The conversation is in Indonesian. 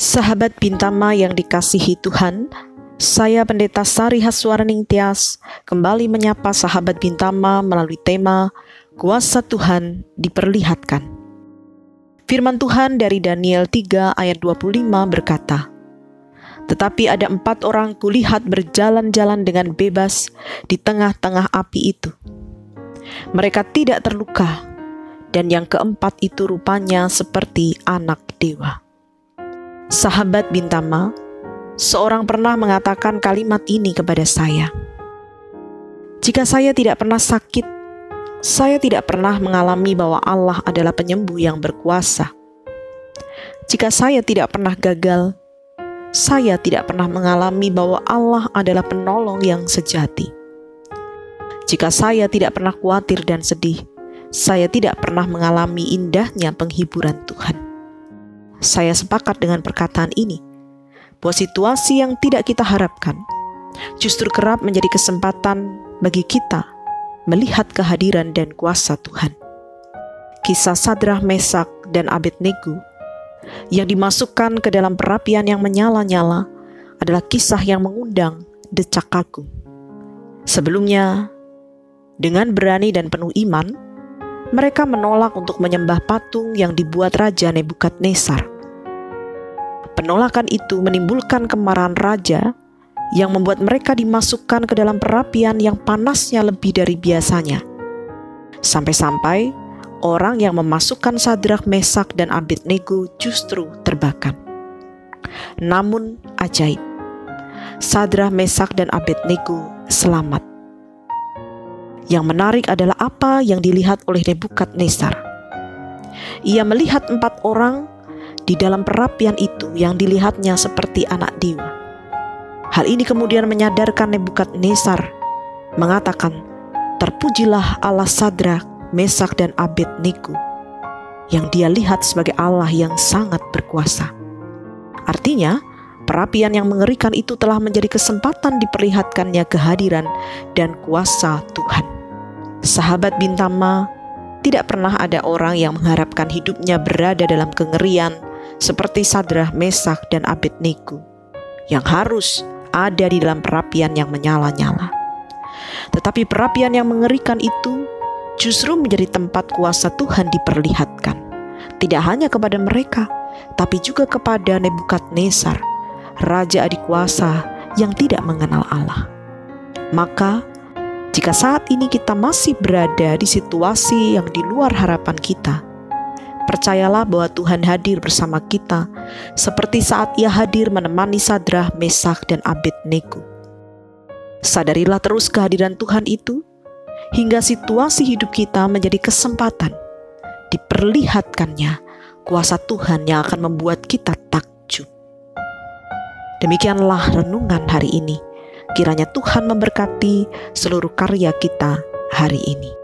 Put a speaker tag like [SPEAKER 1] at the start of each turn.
[SPEAKER 1] Sahabat Bintama yang dikasihi Tuhan, saya Pendeta Sari Haswaraning Tias kembali menyapa sahabat Bintama melalui tema Kuasa Tuhan diperlihatkan. Firman Tuhan dari Daniel 3 ayat 25 berkata, Tetapi ada empat orang kulihat berjalan-jalan dengan bebas di tengah-tengah api itu. Mereka tidak terluka, dan yang keempat itu rupanya seperti anak dewa. Sahabat Bintama, seorang pernah mengatakan kalimat ini kepada saya. Jika saya tidak pernah sakit, saya tidak pernah mengalami bahwa Allah adalah penyembuh yang berkuasa. Jika saya tidak pernah gagal, saya tidak pernah mengalami bahwa Allah adalah penolong yang sejati. Jika saya tidak pernah khawatir dan sedih, saya tidak pernah mengalami indahnya penghiburan Tuhan saya sepakat dengan perkataan ini, bahwa situasi yang tidak kita harapkan justru kerap menjadi kesempatan bagi kita melihat kehadiran dan kuasa Tuhan. Kisah Sadrah Mesak dan Abednego yang dimasukkan ke dalam perapian yang menyala-nyala adalah kisah yang mengundang decak kagum. Sebelumnya, dengan berani dan penuh iman, mereka menolak untuk menyembah patung yang dibuat Raja Nebukadnezar. Penolakan itu menimbulkan kemarahan raja yang membuat mereka dimasukkan ke dalam perapian yang panasnya lebih dari biasanya. Sampai-sampai orang yang memasukkan Sadrak, Mesak, dan Abednego justru terbakar. Namun ajaib, Sadrak, Mesak, dan Abednego selamat. Yang menarik adalah apa yang dilihat oleh Nebukadnezar. Ia melihat empat orang di dalam perapian itu yang dilihatnya seperti anak dewa. Hal ini kemudian menyadarkan Nebukadnezar mengatakan, Terpujilah Allah Sadrak, Mesak dan Abednego yang dia lihat sebagai Allah yang sangat berkuasa. Artinya, perapian yang mengerikan itu telah menjadi kesempatan diperlihatkannya kehadiran dan kuasa Tuhan. Sahabat Bintama, tidak pernah ada orang yang mengharapkan hidupnya berada dalam kengerian, seperti Sadrah, Mesak, dan Abednego yang harus ada di dalam perapian yang menyala-nyala. Tetapi perapian yang mengerikan itu justru menjadi tempat kuasa Tuhan diperlihatkan. Tidak hanya kepada mereka, tapi juga kepada Nebukadnezar, raja adik kuasa yang tidak mengenal Allah. Maka, jika saat ini kita masih berada di situasi yang di luar harapan kita, Percayalah bahwa Tuhan hadir bersama kita, seperti saat Ia hadir menemani Sadrah, Mesak, dan Abednego. Sadarilah terus kehadiran Tuhan itu, hingga situasi hidup kita menjadi kesempatan diperlihatkannya kuasa Tuhan yang akan membuat kita takjub. Demikianlah renungan hari ini. Kiranya Tuhan memberkati seluruh karya kita hari ini.